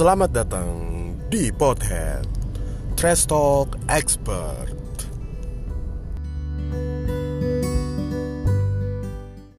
Selamat datang di Pothead. Trash Talk Expert.